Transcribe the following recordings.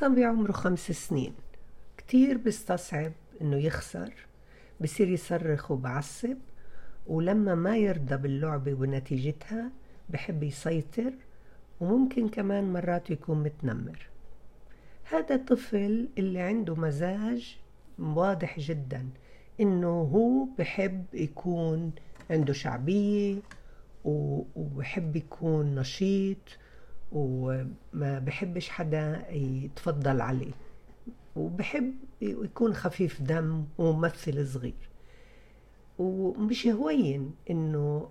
صبي عمره خمس سنين. كتير بيستصعب إنه يخسر بصير يصرخ وبعصب ولما ما يرضى باللعبة ونتيجتها بحب يسيطر وممكن كمان مرات يكون متنمر. هذا طفل اللي عنده مزاج واضح جدا إنه هو بحب يكون عنده شعبية وبحب يكون نشيط وما بحبش حدا يتفضل عليه. وبحب يكون خفيف دم وممثل صغير. ومش هوين إنه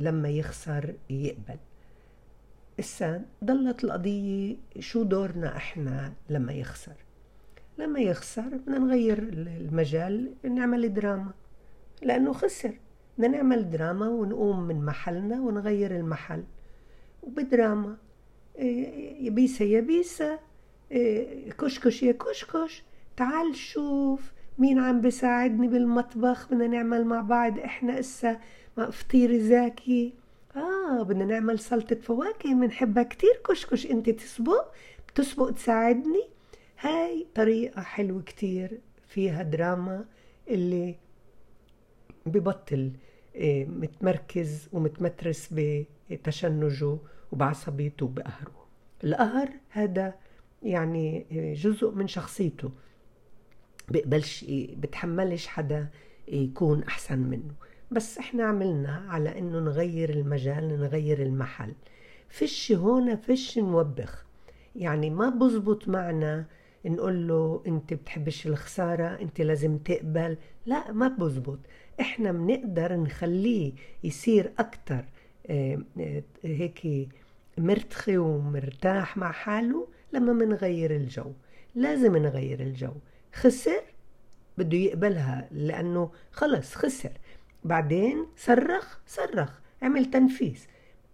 لما يخسر يقبل. إسا ضلت القضية شو دورنا إحنا لما يخسر. لما يخسر بدنا نغير المجال نعمل دراما. لأنه خسر. بدنا نعمل دراما ونقوم من محلنا ونغير المحل. وبدراما. بيسا إيه، كشكش يا كشكش تعال شوف مين عم بيساعدني بالمطبخ بدنا نعمل مع بعض إحنا اسا فطير زاكي آه بدنا نعمل سلطة فواكه بنحبها كتير كشكش انت تسبق بتسبق تساعدني هاي طريقة حلوة كتير فيها دراما اللي ببطل متمركز ومتمترس بتشنجه وبعصبيته وبقهره. القهر هذا يعني جزء من شخصيته. بقبلش بتحملش حدا يكون أحسن منه. بس إحنا عملنا على إنه نغير المجال نغير المحل. فش هون فش نوبخ. يعني ما بزبط معنا نقول له انت بتحبش الخسارة انت لازم تقبل. لا ما بزبط. إحنا بنقدر نخليه يصير أكتر آه، هيك مرتخي ومرتاح مع حاله لما منغير الجو. لازم نغير الجو. خسر بده يقبلها لأنه خلص خسر. بعدين صرخ صرخ. عمل تنفيس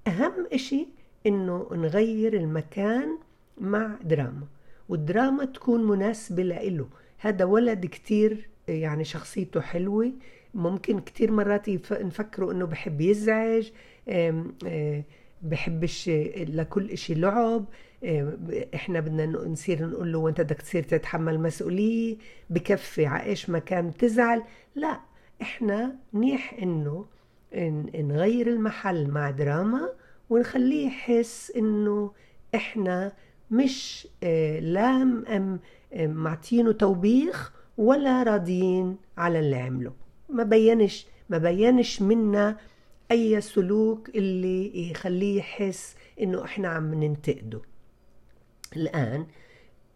أهم إشي إنه نغير المكان مع دراما. والدراما تكون مناسبة لإله. هذا ولد كتير يعني شخصيته حلوة. ممكن كتير مرات نفكروا إنه بحب يزعج بحبش لكل إشي لعب. إحنا بدنا نصير نقول له وانت بدك تصير تتحمل مسؤولية بكفي عايش ما كان تزعل. لا إحنا منيح إنه نغير المحل مع دراما ونخليه يحس إنه إحنا مش آه، لا معطينه توبيخ ولا راضيين على اللي عمله. ما بينش ما بينش منا أي سلوك اللي يخليه يحس إنه إحنا عم ننتقده. الآن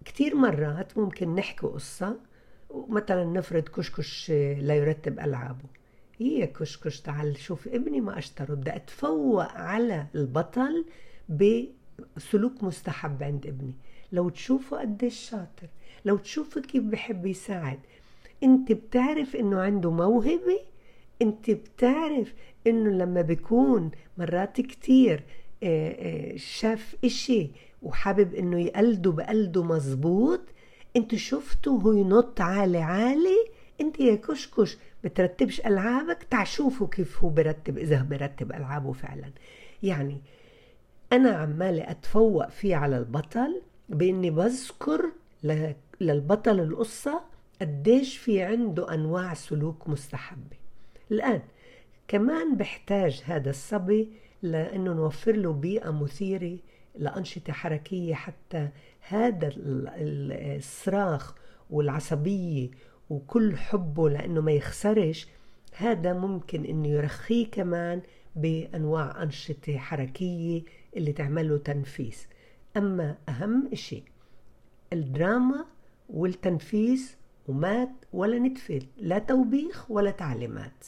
كتير مرات ممكن نحكي قصة مثلا نفرض كشكش لا يرتب ألعابه. هي كشكش تعال شوف ابني ما اشتروا بدي أتفوق على البطل بسلوك مستحب عند ابني. لو تشوفوا قديش شاطر لو تشوفوا كيف بحب يساعد. أنت بتعرف إنه عنده موهبة أنت بتعرف إنه لما بيكون مرات كتير آه، آه، شاف إشي وحابب إنه يقلده بقلده مزبوط أنت شفته هو ينط عالي عالي أنت يا كشكش بترتبش ألعابك تعال شوفوا كيف هو برتب إذا برتب ألعابه فعلا. يعني أنا عمالة أتفوق فيه على البطل بإني بذكر للبطل القصة قديش في عنده أنواع سلوك مستحبة. الآن كمان بحتاج هذا الصبي لإنه نوفر له بيئة مثيرة لأنشطة حركية حتى هذا الصراخ والعصبية وكل حبه لأنه ما يخسرش هذا ممكن إنه يرخيه كمان بأنواع أنشطة حركية اللي تعمله تنفيس أما أهم إشي الدراما والتنفيس وما ولا نتفل لا توبيخ ولا تعليمات.